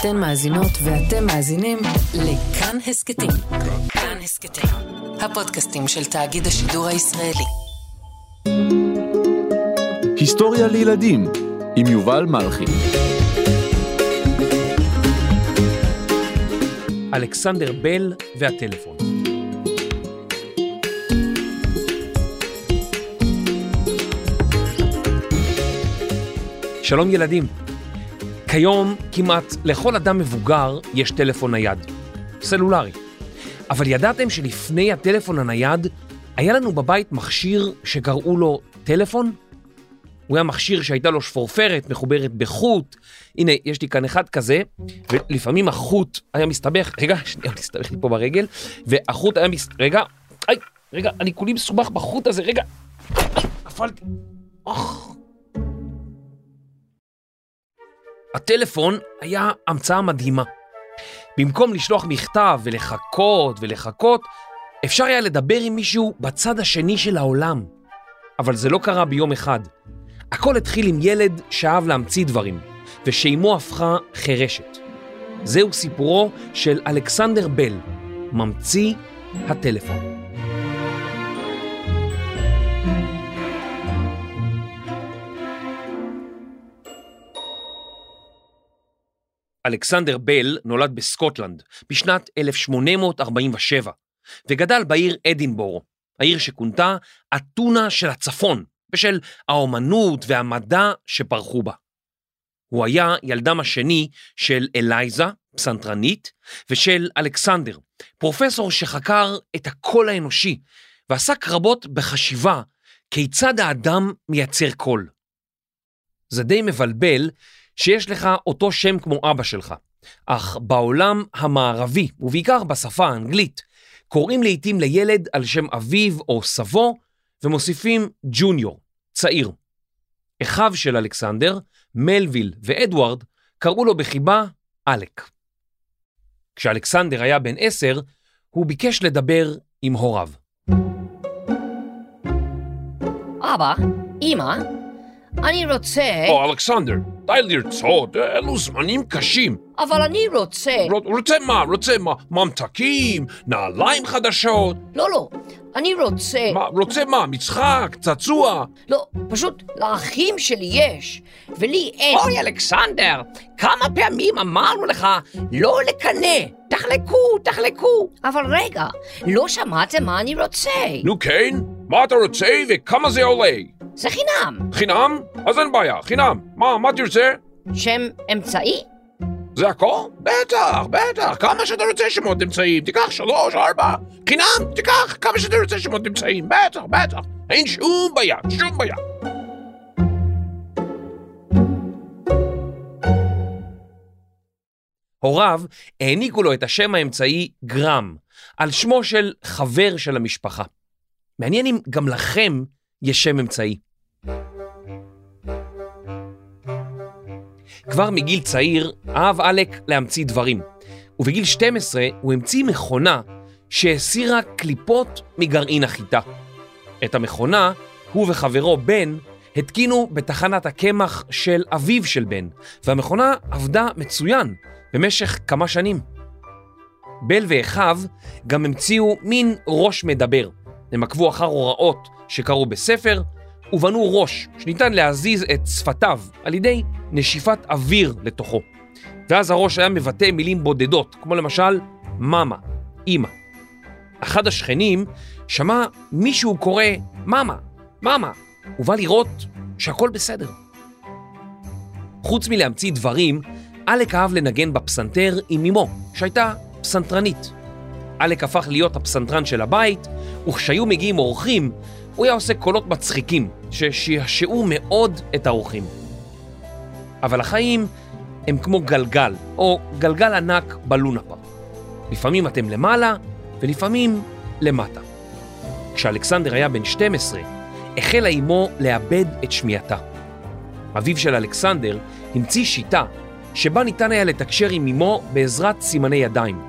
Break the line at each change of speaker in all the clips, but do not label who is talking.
אתן מאזינות ואתם מאזינים לכאן הסכתים. כאן הסכתים, הפודקאסטים של תאגיד השידור הישראלי.
היסטוריה לילדים עם יובל מלכי.
אלכסנדר בל והטלפון. שלום ילדים. כיום כמעט לכל אדם מבוגר יש טלפון נייד, סלולרי. אבל ידעתם שלפני הטלפון הנייד היה לנו בבית מכשיר שקראו לו טלפון? הוא היה מכשיר שהייתה לו שפורפרת מחוברת בחוט. הנה, יש לי כאן אחד כזה, ולפעמים החוט היה מסתבך, רגע, שנייה, מסתבך לי פה ברגל, והחוט היה מס... רגע, היי, רגע, אני כולי מסובך בחוט הזה, רגע, נפלתי. אוח. הטלפון היה המצאה מדהימה. במקום לשלוח מכתב ולחכות ולחכות, אפשר היה לדבר עם מישהו בצד השני של העולם. אבל זה לא קרה ביום אחד. הכל התחיל עם ילד שאהב להמציא דברים, ושאימו הפכה חירשת. זהו סיפורו של אלכסנדר בל, ממציא הטלפון. אלכסנדר בל נולד בסקוטלנד בשנת 1847 וגדל בעיר אדינבורו, העיר שכונתה אתונה של הצפון, בשל האומנות והמדע שפרחו בה. הוא היה ילדם השני של אלייזה, פסנתרנית, ושל אלכסנדר, פרופסור שחקר את הקול האנושי ועסק רבות בחשיבה כיצד האדם מייצר קול. זה די מבלבל שיש לך אותו שם כמו אבא שלך, אך בעולם המערבי, ובעיקר בשפה האנגלית, קוראים לעתים לילד על שם אביו או סבו, ומוסיפים ג'וניור, צעיר. אחיו של אלכסנדר, מלוויל ואדוארד, קראו לו בחיבה אלק. כשאלכסנדר היה בן עשר, הוא ביקש לדבר עם הוריו.
אבא, אמא, אני רוצה...
או, אלכסנדר, די לרצות, אלו זמנים קשים.
אבל אני רוצה...
רוצה מה? רוצה מה? ממתקים? נעליים חדשות?
לא, לא, אני רוצה...
מה, רוצה מה? מצחק? צעצוע?
לא, פשוט לאחים שלי יש, ולי אין.
אוי, אלכסנדר, כמה פעמים אמרנו לך לא לקנא. תחלקו, תחלקו.
אבל רגע, לא שמעתם מה אני רוצה.
נו כן? מה אתה רוצה וכמה זה עולה?
זה חינם.
חינם? אז אין בעיה, חינם. מה, מה תרצה?
שם אמצעי?
זה הכל? בטח, בטח, כמה שאתה רוצה שמות אמצעים, תיקח שלוש, ארבע, חינם, תיקח כמה שאתה רוצה שמות אמצעים, בטח, בטח, אין שום בעיה, שום בעיה. הוריו העניקו לו את השם האמצעי גרם, על שמו של חבר של המשפחה. מעניין אם גם לכם יש שם אמצעי. כבר מגיל צעיר אהב אלק להמציא דברים, ובגיל 12 הוא המציא מכונה שהסירה קליפות מגרעין החיטה. את המכונה, הוא וחברו בן התקינו בתחנת הקמח של אביו של בן, והמכונה עבדה מצוין במשך כמה שנים. בל ואחיו גם המציאו מין ראש מדבר. הם עקבו אחר הוראות שקראו בספר, ובנו ראש שניתן להזיז את שפתיו על ידי נשיפת אוויר לתוכו. ואז הראש היה מבטא מילים בודדות, כמו למשל מאמה, אימא. אחד השכנים שמע מישהו קורא מאמה, מאמה, ובא לראות שהכל בסדר. חוץ מלהמציא דברים, אלק אהב לנגן בפסנתר עם אמו, שהייתה פסנתרנית. אלק הפך להיות הפסנתרן של הבית, וכשהיו מגיעים אורחים, הוא היה עושה קולות מצחיקים, ששעשעו מאוד את האורחים. אבל החיים הם כמו גלגל, או גלגל ענק בלונה פארק. לפעמים אתם למעלה, ולפעמים למטה. כשאלכסנדר היה בן 12, החלה אמו לאבד את שמיעתה. אביו של אלכסנדר המציא שיטה שבה ניתן היה לתקשר עם אמו בעזרת סימני ידיים.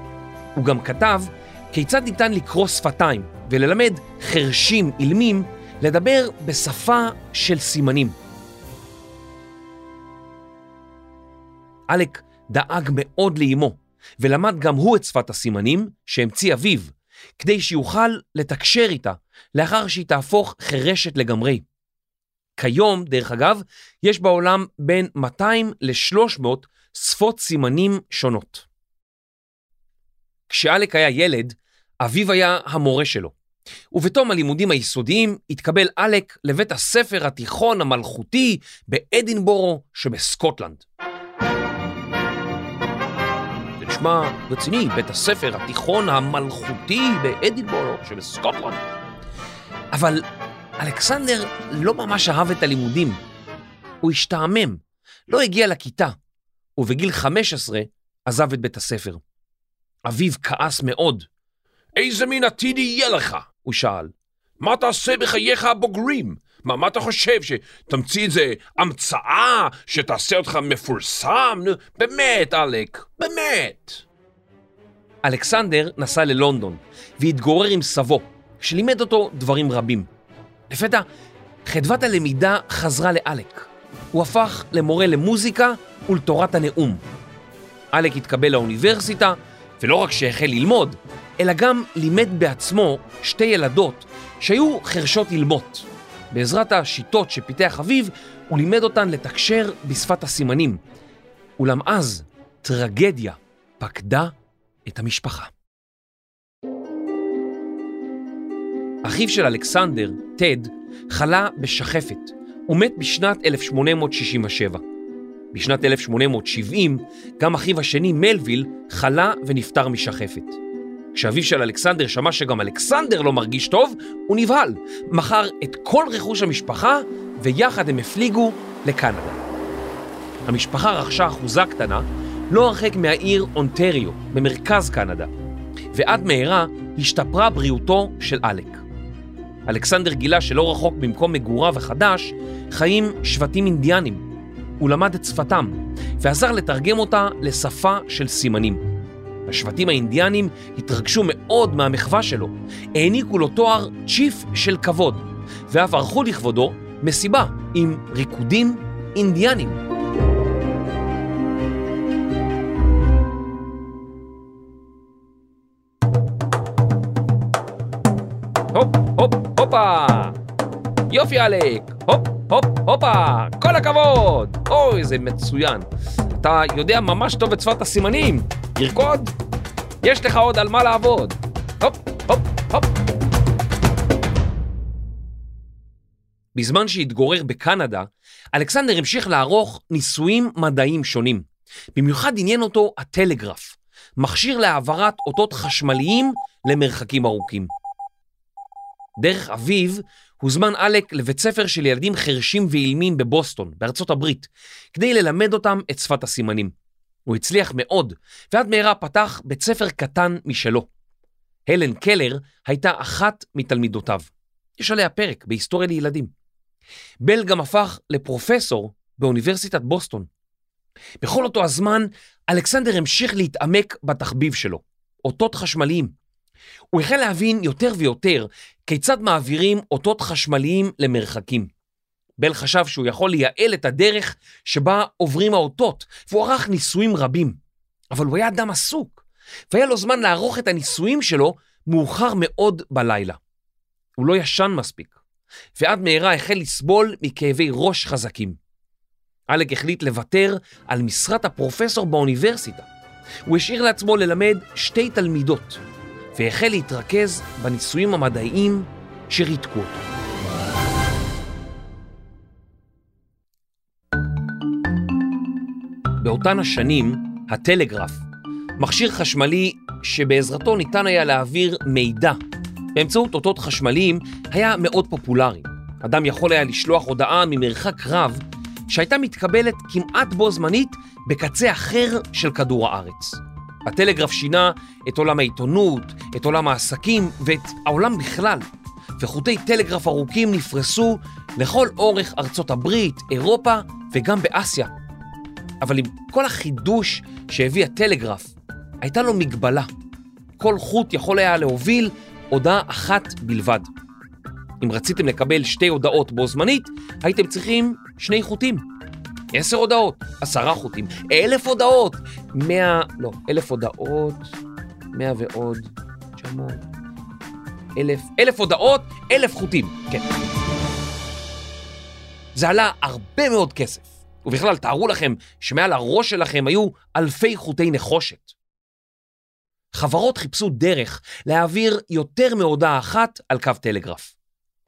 הוא גם כתב כיצד ניתן לקרוא שפתיים וללמד חרשים אילמים לדבר בשפה של סימנים. אלק דאג מאוד לאמו, ולמד גם הוא את שפת הסימנים שהמציא אביו, כדי שיוכל לתקשר איתה לאחר שהיא תהפוך חירשת לגמרי. כיום, דרך אגב, יש בעולם בין 200 ל-300 שפות סימנים שונות. כשאלק היה ילד, אביו היה המורה שלו, ובתום הלימודים היסודיים התקבל אלק לבית הספר התיכון המלכותי באדינבורו שבסקוטלנד. זה נשמע רציני, בית הספר התיכון המלכותי באדינבורו שבסקוטלנד. אבל אלכסנדר לא ממש אהב את הלימודים. הוא השתעמם, לא הגיע לכיתה, ובגיל 15 עזב את בית הספר. אביו כעס מאוד. איזה מין עתיד יהיה לך? הוא שאל. מה תעשה בחייך הבוגרים? מה, מה אתה חושב, שתמציא איזה המצאה שתעשה אותך מפורסם? באמת, אלק, באמת. אלכסנדר נסע ללונדון והתגורר עם סבו, שלימד אותו דברים רבים. לפתע, חדוות הלמידה חזרה לאלק. הוא הפך למורה למוזיקה ולתורת הנאום. אלק התקבל לאוניברסיטה, ולא רק שהחל ללמוד, אלא גם לימד בעצמו שתי ילדות שהיו חרשות אילמות. בעזרת השיטות שפיתח אביו, הוא לימד אותן לתקשר בשפת הסימנים. אולם אז טרגדיה פקדה את המשפחה. אחיו של אלכסנדר, טד, חלה בשחפת ומת בשנת 1867. בשנת 1870 גם אחיו השני, מלוויל, חלה ונפטר משחפת. כשאביו של אלכסנדר שמע שגם אלכסנדר לא מרגיש טוב, הוא נבהל, מכר את כל רכוש המשפחה ויחד הם הפליגו לקנדה. המשפחה רכשה אחוזה קטנה לא הרחק מהעיר אונטריו, במרכז קנדה, ועד מהרה השתפרה בריאותו של אלק. אלכסנדר גילה שלא רחוק במקום מגוריו החדש חיים שבטים אינדיאנים. הוא למד את שפתם ועזר לתרגם אותה לשפה של סימנים. השבטים האינדיאנים התרגשו מאוד מהמחווה שלו, העניקו לו תואר צ'יף של כבוד, ואף ערכו לכבודו מסיבה עם ריקודים אינדיאנים. הופ, הופ, הופה! יופי אלק! הופ, הופ, הופה! כל הכבוד! אוי, זה מצוין. אתה יודע ממש טוב את שפת הסימנים. ירקוד? יש לך עוד על מה לעבוד. הופ, הופ, הופ. בזמן שהתגורר בקנדה, אלכסנדר המשיך לערוך ניסויים מדעיים שונים. במיוחד עניין אותו הטלגרף, מכשיר להעברת אותות חשמליים למרחקים ארוכים. דרך אביו הוזמן אלק לבית ספר של ילדים חרשים ואילמים בבוסטון, בארצות הברית, כדי ללמד אותם את שפת הסימנים. הוא הצליח מאוד, ועד מהרה פתח בית ספר קטן משלו. הלן קלר הייתה אחת מתלמידותיו. יש עליה פרק בהיסטוריה לילדים. בל גם הפך לפרופסור באוניברסיטת בוסטון. בכל אותו הזמן, אלכסנדר המשיך להתעמק בתחביב שלו, אותות חשמליים. הוא החל להבין יותר ויותר כיצד מעבירים אותות חשמליים למרחקים. בל חשב שהוא יכול לייעל את הדרך שבה עוברים האותות, והוא ערך ניסויים רבים. אבל הוא היה אדם עסוק, והיה לו זמן לערוך את הניסויים שלו מאוחר מאוד בלילה. הוא לא ישן מספיק, ועד מהרה החל לסבול מכאבי ראש חזקים. אלק החליט לוותר על משרת הפרופסור באוניברסיטה. הוא השאיר לעצמו ללמד שתי תלמידות, והחל להתרכז בניסויים המדעיים שריתקו אותו. באותן השנים, הטלגרף, מכשיר חשמלי שבעזרתו ניתן היה להעביר מידע באמצעות אותות חשמליים, היה מאוד פופולרי. אדם יכול היה לשלוח הודעה ממרחק רב שהייתה מתקבלת כמעט בו זמנית בקצה אחר של כדור הארץ. הטלגרף שינה את עולם העיתונות, את עולם העסקים ואת העולם בכלל, וחוטי טלגרף ארוכים נפרסו לכל אורך ארצות הברית, אירופה וגם באסיה. אבל עם כל החידוש שהביא הטלגרף, הייתה לו מגבלה. כל חוט יכול היה להוביל הודעה אחת בלבד. אם רציתם לקבל שתי הודעות בו זמנית, הייתם צריכים שני חוטים. עשר הודעות, עשרה חוטים, אלף הודעות, מאה, לא, אלף הודעות, מאה ועוד, תשע מאות, אלף, אלף הודעות, אלף חוטים, כן. זה עלה הרבה מאוד כסף, ובכלל, תארו לכם שמעל הראש שלכם היו אלפי חוטי נחושת. חברות חיפשו דרך להעביר יותר מהודעה אחת על קו טלגרף.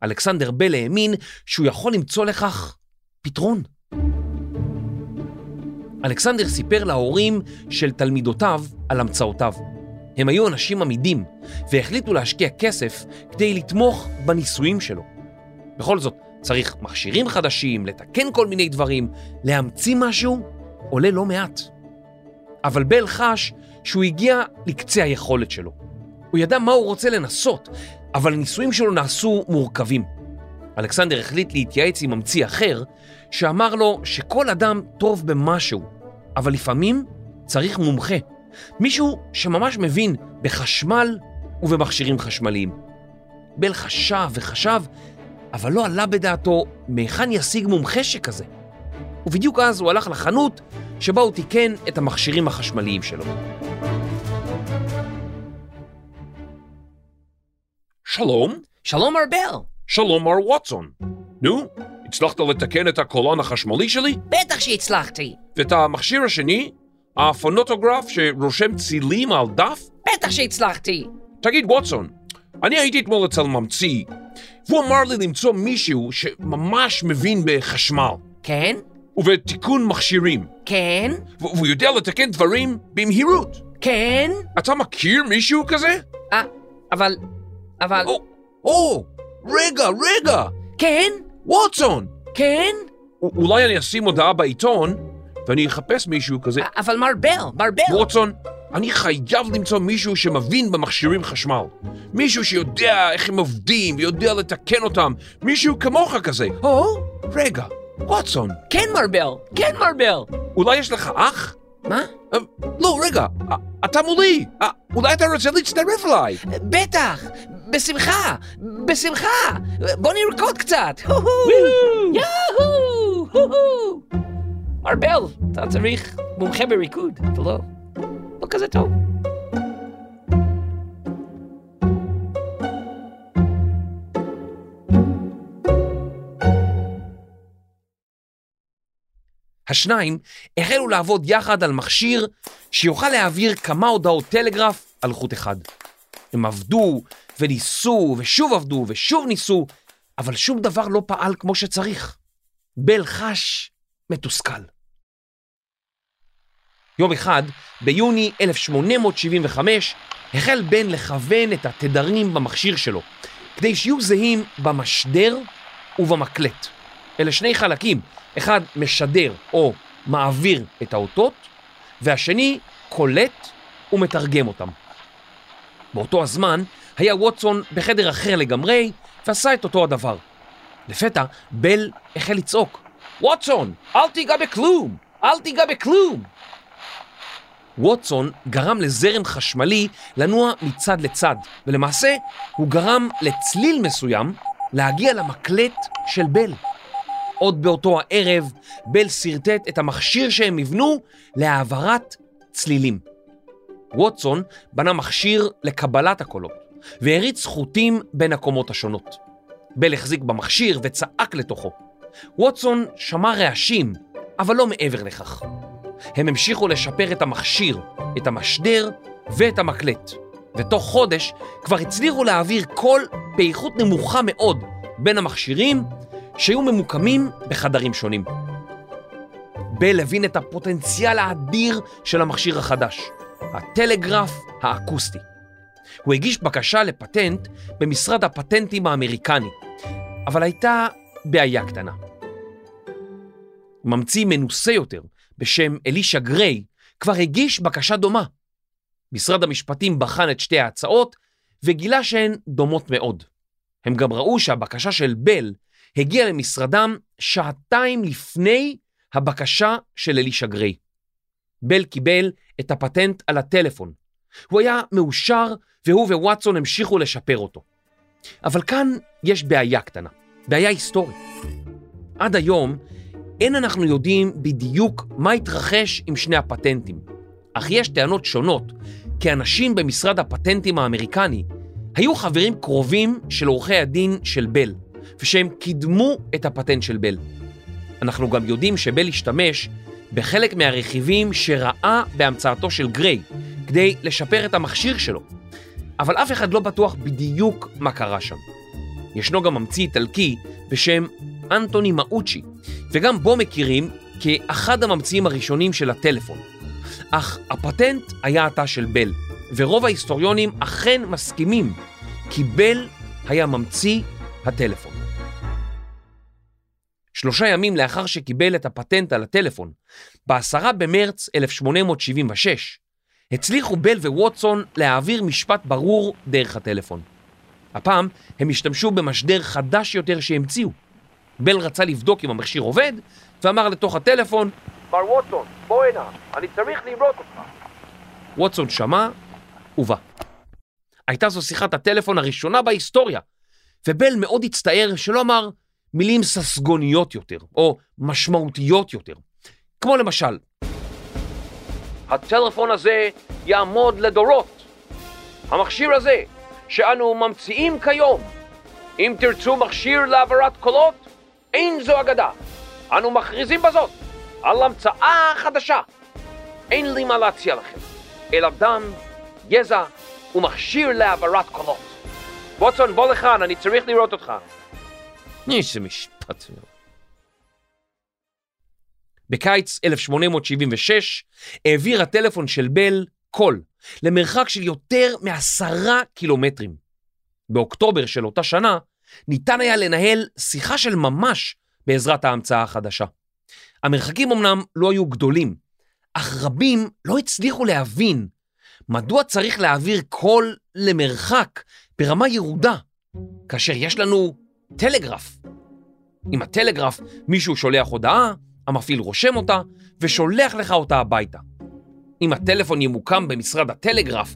אלכסנדר בל האמין שהוא יכול למצוא לכך פתרון. אלכסנדר סיפר להורים של תלמידותיו על המצאותיו. הם היו אנשים עמידים והחליטו להשקיע כסף כדי לתמוך בניסויים שלו. בכל זאת, צריך מכשירים חדשים, לתקן כל מיני דברים, להמציא משהו עולה לא מעט. אבל בל חש שהוא הגיע לקצה היכולת שלו. הוא ידע מה הוא רוצה לנסות, אבל הניסויים שלו נעשו מורכבים. אלכסנדר החליט להתייעץ עם ממציא אחר, שאמר לו שכל אדם טוב במשהו, אבל לפעמים צריך מומחה. מישהו שממש מבין בחשמל ובמכשירים חשמליים. בל חשב וחשב, אבל לא עלה בדעתו מהיכן ישיג מומחה שכזה. ובדיוק אז הוא הלך לחנות שבה הוא תיקן את המכשירים החשמליים שלו.
שלום,
שלום ארבל.
שלום מר ווטסון. נו, הצלחת לתקן את הקולון החשמלי שלי?
בטח שהצלחתי.
ואת המכשיר השני? הפונוטוגרף שרושם צילים על דף?
בטח שהצלחתי.
תגיד ווטסון, אני הייתי אתמול אצל ממציא, והוא אמר לי למצוא מישהו שממש מבין בחשמל
כן?
ובתיקון מכשירים,
כן?
והוא יודע לתקן דברים במהירות.
כן?
אתה מכיר מישהו כזה?
אה, אבל... אבל...
או, או, רגע, רגע,
כן?
ווטסון!
כן?
אולי אני אשים הודעה בעיתון, ואני אחפש מישהו כזה.
אבל מר בל, מר בל.
ווטסון, אני חייב למצוא מישהו שמבין במכשירים חשמל. מישהו שיודע איך הם עובדים ויודע לתקן אותם. מישהו כמוך כזה.
או?
רגע, ווטסון,
כן מר בל. כן מר בל.
אולי יש לך אח?
מה?
אה, לא, רגע, אה, אתה מולי. אה, אולי אתה רוצה להצטרף אליי.
בטח. בשמחה. בשמחה. בוא נרקוד קצת. הו-הו. יהו! הו-הו. מר בל, אתה צריך מומחה בריקוד, אתה. לא כזה טוב.
השניים החלו לעבוד יחד על מכשיר שיוכל להעביר כמה הודעות טלגרף על חוט אחד. הם עבדו וניסו ושוב עבדו ושוב ניסו, אבל שום דבר לא פעל כמו שצריך. בל חש מתוסכל. יום אחד, ביוני 1875, החל בן לכוון את התדרים במכשיר שלו, כדי שיהיו זהים במשדר ובמקלט. אלה שני חלקים, אחד משדר או מעביר את האותות, והשני קולט ומתרגם אותם. באותו הזמן היה ווטסון בחדר אחר לגמרי, ועשה את אותו הדבר. לפתע בל החל לצעוק, ווטסון, אל תיגע בכלום! אל תיגע בכלום! ווטסון גרם לזרם חשמלי לנוע מצד לצד, ולמעשה הוא גרם לצליל מסוים להגיע למקלט של בל. עוד באותו הערב, בל שרטט את המכשיר שהם יבנו להעברת צלילים. ווטסון בנה מכשיר לקבלת הקולות, והריץ חוטים בין הקומות השונות. בל החזיק במכשיר וצעק לתוכו. ווטסון שמע רעשים, אבל לא מעבר לכך. הם המשיכו לשפר את המכשיר, את המשדר ואת המקלט, ותוך חודש כבר הצליחו להעביר קול באיכות נמוכה מאוד בין המכשירים שהיו ממוקמים בחדרים שונים. בל הבין את הפוטנציאל האדיר של המכשיר החדש, הטלגרף האקוסטי. הוא הגיש בקשה לפטנט במשרד הפטנטים האמריקני, אבל הייתה בעיה קטנה. ממציא מנוסה יותר בשם אלישע גריי כבר הגיש בקשה דומה. משרד המשפטים בחן את שתי ההצעות וגילה שהן דומות מאוד. הם גם ראו שהבקשה של בל הגיעה למשרדם שעתיים לפני הבקשה של אלישע גריי. בל קיבל את הפטנט על הטלפון. הוא היה מאושר והוא וואטסון המשיכו לשפר אותו. אבל כאן יש בעיה קטנה, בעיה היסטורית. עד היום אין אנחנו יודעים בדיוק מה התרחש עם שני הפטנטים, אך יש טענות שונות, כי אנשים במשרד הפטנטים האמריקני היו חברים קרובים של עורכי הדין של בל, ושהם קידמו את הפטנט של בל. אנחנו גם יודעים שבל השתמש בחלק מהרכיבים שראה בהמצאתו של גריי, כדי לשפר את המכשיר שלו, אבל אף אחד לא בטוח בדיוק מה קרה שם. ישנו גם ממציא איטלקי בשם אנטוני מאוצ'י, וגם בו מכירים כאחד הממציאים הראשונים של הטלפון. אך הפטנט היה התא של בל, ורוב ההיסטוריונים אכן מסכימים כי בל היה ממציא הטלפון. שלושה ימים לאחר שקיבל את הפטנט על הטלפון, ב-10 במרץ 1876, הצליחו בל וווטסון להעביר משפט ברור דרך הטלפון. הפעם הם השתמשו במשדר חדש יותר שהמציאו. בל רצה לבדוק אם המכשיר עובד, ואמר לתוך הטלפון,
מר ווטסון, בוא הנה, אני צריך לראות אותך.
ווטסון שמע ובא. הייתה זו שיחת הטלפון הראשונה בהיסטוריה, ובל מאוד הצטער שלא אמר מילים ססגוניות יותר, או משמעותיות יותר. כמו למשל,
הטלפון הזה יעמוד לדורות. המכשיר הזה, שאנו ממציאים כיום, אם תרצו מכשיר להעברת קולות, אין זו אגדה. אנו מכריזים בזאת על המצאה חדשה. אין לי מה להציע לכם, אלא דם, גזע ומכשיר להעברת קולות. ווטסון, בוא לכאן, אני צריך לראות אותך.
איזה משפט. בקיץ 1876 העביר הטלפון של בל קול למרחק של יותר מעשרה קילומטרים. באוקטובר של אותה שנה ניתן היה לנהל שיחה של ממש בעזרת ההמצאה החדשה. המרחקים אמנם לא היו גדולים, אך רבים לא הצליחו להבין מדוע צריך להעביר קול למרחק ברמה ירודה, כאשר יש לנו טלגרף. עם הטלגרף מישהו שולח הודעה, המפעיל רושם אותה ושולח לך אותה הביתה. אם הטלפון ימוקם במשרד הטלגרף,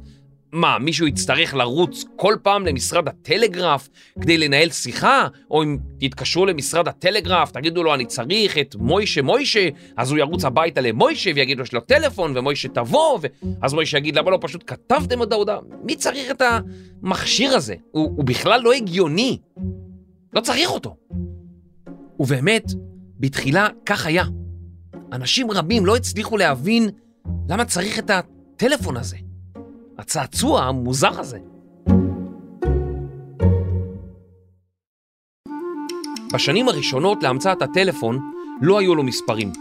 מה, מישהו יצטרך לרוץ כל פעם למשרד הטלגרף כדי לנהל שיחה? או אם תתקשרו למשרד הטלגרף, תגידו לו אני צריך את מוישה מוישה, אז הוא ירוץ הביתה למוישה ויגיד לו יש לו טלפון ומוישה תבוא, ואז מוישה יגיד למה לא פשוט כתבתם את ההודעה? מי צריך את המכשיר הזה? הוא, הוא בכלל לא הגיוני. לא צריך אותו. ובאמת, בתחילה כך היה. אנשים רבים לא הצליחו להבין למה צריך את הטלפון הזה. הצעצוע המוזר הזה. בשנים הראשונות להמצאת הטלפון לא היו לו מספרים.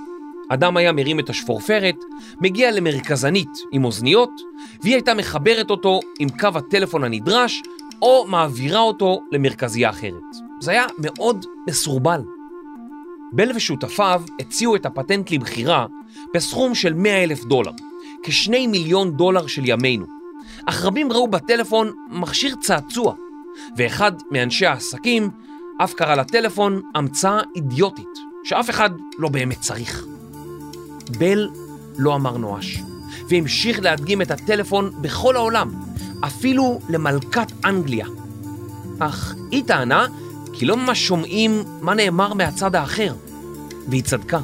אדם היה מרים את השפורפרת, מגיע למרכזנית עם אוזניות, והיא הייתה מחברת אותו עם קו הטלפון הנדרש, או מעבירה אותו למרכזייה אחרת. זה היה מאוד מסורבל. בל ושותפיו הציעו את הפטנט למכירה בסכום של 100 אלף דולר, כשני מיליון דולר של ימינו. אך רבים ראו בטלפון מכשיר צעצוע, ואחד מאנשי העסקים אף קרא לטלפון המצאה אידיוטית, שאף אחד לא באמת צריך. בל לא אמר נואש, והמשיך להדגים את הטלפון בכל העולם, אפילו למלכת אנגליה. אך היא טענה כי לא ממש שומעים מה נאמר מהצד האחר. והיא צדקה.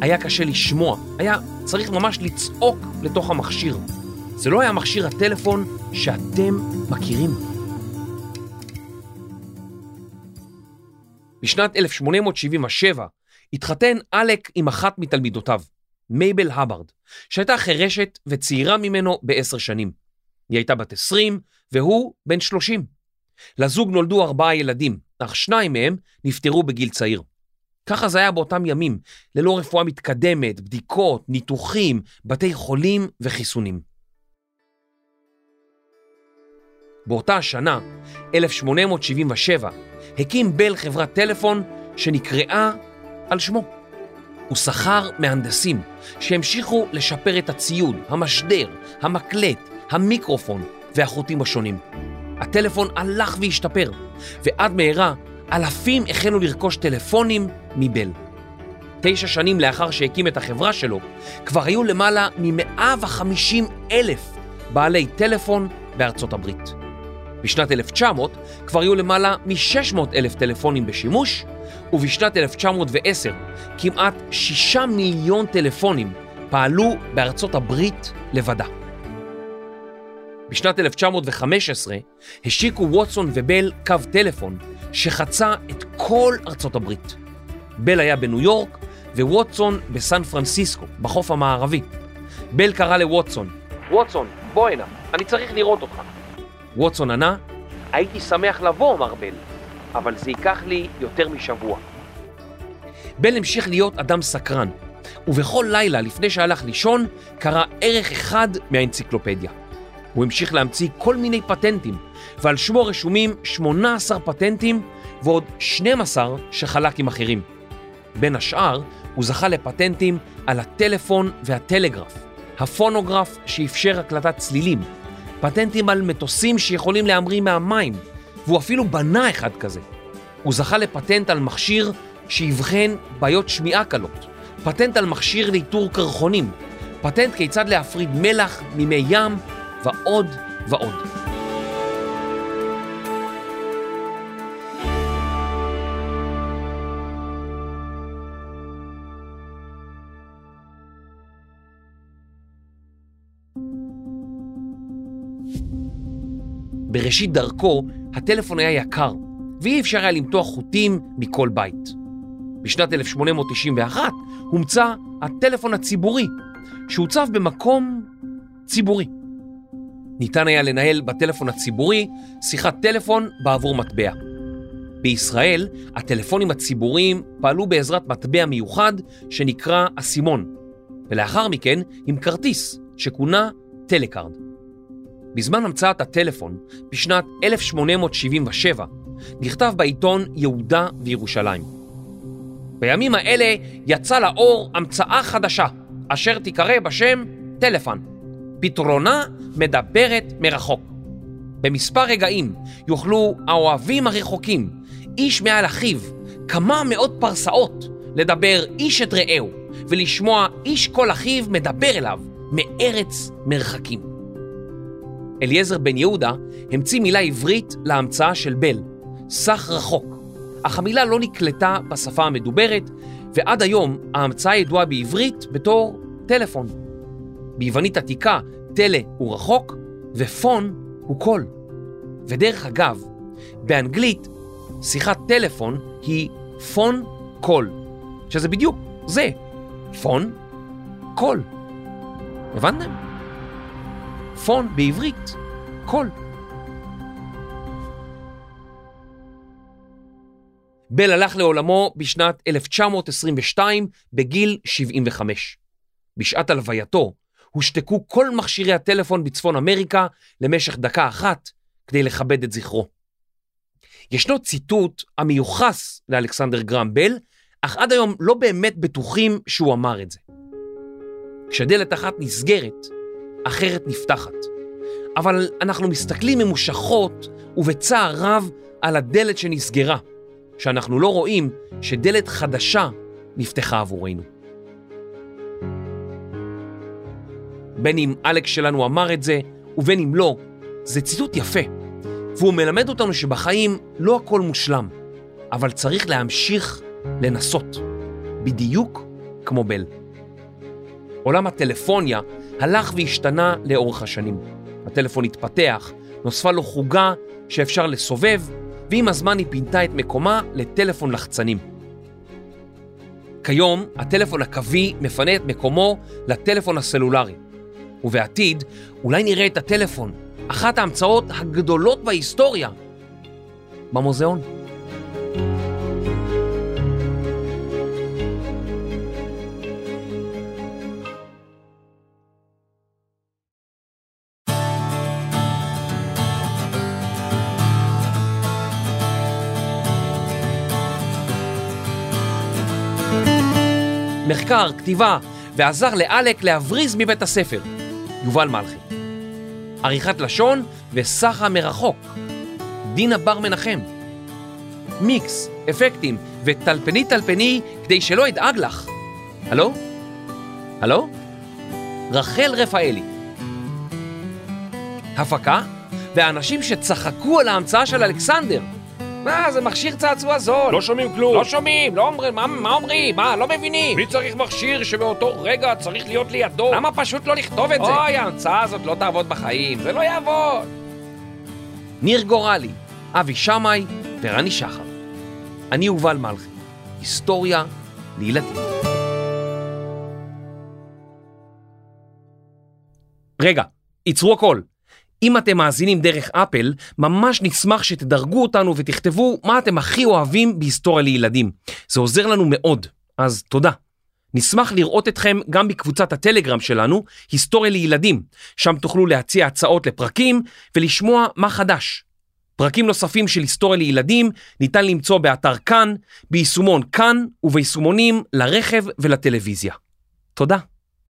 היה קשה לשמוע, היה צריך ממש לצעוק לתוך המכשיר. זה לא היה מכשיר הטלפון שאתם מכירים. בשנת 1877 התחתן אלק עם אחת מתלמידותיו, מייבל הברד, שהייתה חירשת וצעירה ממנו בעשר שנים. היא הייתה בת 20 והוא בן 30. לזוג נולדו ארבעה ילדים, אך שניים מהם נפטרו בגיל צעיר. ככה זה היה באותם ימים, ללא רפואה מתקדמת, בדיקות, ניתוחים, בתי חולים וחיסונים. באותה השנה, 1877, הקים בל חברת טלפון שנקראה על שמו. הוא שכר מהנדסים שהמשיכו לשפר את הציוד, המשדר, המקלט, המיקרופון והחוטים השונים. הטלפון הלך והשתפר, ועד מהרה אלפים החלו לרכוש טלפונים מבל. תשע שנים לאחר שהקים את החברה שלו, כבר היו למעלה מ-150 אלף בעלי טלפון בארצות הברית. בשנת 1900 כבר היו למעלה מ-600 אלף טלפונים בשימוש, ובשנת 1910 כמעט שישה מיליון טלפונים פעלו בארצות הברית לבדה. בשנת 1915 השיקו ווטסון ובל קו טלפון שחצה את כל ארצות הברית. בל היה בניו יורק וווטסון בסן פרנסיסקו, בחוף המערבי. בל קרא לווטסון,
ווטסון, בוא הנה, אני צריך לראות אותך.
ווטסון ענה,
הייתי שמח לבוא, מר בל, אבל זה ייקח לי יותר משבוע.
בל המשיך להיות אדם סקרן, ובכל לילה לפני שהלך לישון קרא ערך אחד מהאנציקלופדיה. הוא המשיך להמציא כל מיני פטנטים, ועל שמו רשומים 18 פטנטים ועוד 12 שחלק עם אחרים. בין השאר, הוא זכה לפטנטים על הטלפון והטלגרף, הפונוגרף שאפשר הקלטת צלילים, פטנטים על מטוסים שיכולים להמריא מהמים, והוא אפילו בנה אחד כזה. הוא זכה לפטנט על מכשיר שיבחן בעיות שמיעה קלות, פטנט על מכשיר לאיתור קרחונים, פטנט כיצד להפריד מלח ממי ים ועוד ועוד. בראשית דרכו הטלפון היה יקר ואי אפשר היה למתוח חוטים מכל בית. בשנת 1891 הומצא הטלפון הציבורי, שהוצב במקום ציבורי. ניתן היה לנהל בטלפון הציבורי שיחת טלפון בעבור מטבע. בישראל הטלפונים הציבוריים פעלו בעזרת מטבע מיוחד שנקרא אסימון, ולאחר מכן עם כרטיס שכונה טלקארד. בזמן המצאת הטלפון, בשנת 1877, נכתב בעיתון יהודה וירושלים. בימים האלה יצא לאור המצאה חדשה, אשר תיקרא בשם טלפון. פתרונה מדברת מרחוק. במספר רגעים יוכלו האוהבים הרחוקים, איש מעל אחיו, כמה מאות פרסאות, לדבר איש את רעהו, ולשמוע איש כל אחיו מדבר אליו מארץ מרחקים. אליעזר בן יהודה המציא מילה עברית להמצאה של בל, סך רחוק, אך המילה לא נקלטה בשפה המדוברת, ועד היום ההמצאה ידועה בעברית בתור טלפון. ביוונית עתיקה, טלה הוא רחוק, ופון הוא קול. ודרך אגב, באנגלית שיחת טלפון היא phone call, שזה בדיוק זה, phone call. הבנתם? פון בעברית, קול. בל הלך לעולמו בשנת 1922 בגיל 75. בשעת הלווייתו הושתקו כל מכשירי הטלפון בצפון אמריקה למשך דקה אחת כדי לכבד את זכרו. ישנו ציטוט המיוחס לאלכסנדר גרם בל, אך עד היום לא באמת בטוחים שהוא אמר את זה. כשדלת אחת נסגרת, אחרת נפתחת. אבל אנחנו מסתכלים ממושכות ובצער רב על הדלת שנסגרה, שאנחנו לא רואים שדלת חדשה נפתחה עבורנו. בין אם אלכס שלנו אמר את זה, ובין אם לא, זה ציטוט יפה, והוא מלמד אותנו שבחיים לא הכל מושלם, אבל צריך להמשיך לנסות, בדיוק כמו בל. עולם הטלפוניה הלך והשתנה לאורך השנים. הטלפון התפתח, נוספה לו חוגה שאפשר לסובב, ועם הזמן היא פינתה את מקומה לטלפון לחצנים. כיום הטלפון הקווי מפנה את מקומו לטלפון הסלולרי, ובעתיד אולי נראה את הטלפון, אחת ההמצאות הגדולות בהיסטוריה, במוזיאון. מחקר, כתיבה, ועזר לאלק להבריז מבית הספר. יובל מלכי. עריכת לשון וסחה מרחוק. דינה בר מנחם. מיקס, אפקטים וטלפני טלפני כדי שלא אדאג לך. הלו? הלו? רחל רפאלי. הפקה והאנשים שצחקו על ההמצאה של אלכסנדר.
מה, זה מכשיר צעצוע זול.
לא שומעים כלום.
לא שומעים, לא אומרים, מה, מה אומרים? מה, לא מבינים?
מי צריך מכשיר שבאותו רגע צריך להיות לידו?
למה פשוט לא לכתוב את זה? אוי, ההמצאה הזאת לא תעבוד בחיים, זה לא יעבוד.
ניר גורלי, אבי שמאי ורני שחר. אני יובל מלכי, היסטוריה לילדים. רגע, עצרו הכל. אם אתם מאזינים דרך אפל, ממש נשמח שתדרגו אותנו ותכתבו מה אתם הכי אוהבים בהיסטוריה לילדים. זה עוזר לנו מאוד, אז תודה. נשמח לראות אתכם גם בקבוצת הטלגרם שלנו, היסטוריה לילדים, שם תוכלו להציע הצעות לפרקים ולשמוע מה חדש. פרקים נוספים של היסטוריה לילדים ניתן למצוא באתר כאן, ביישומון כאן וביישומונים לרכב ולטלוויזיה. תודה.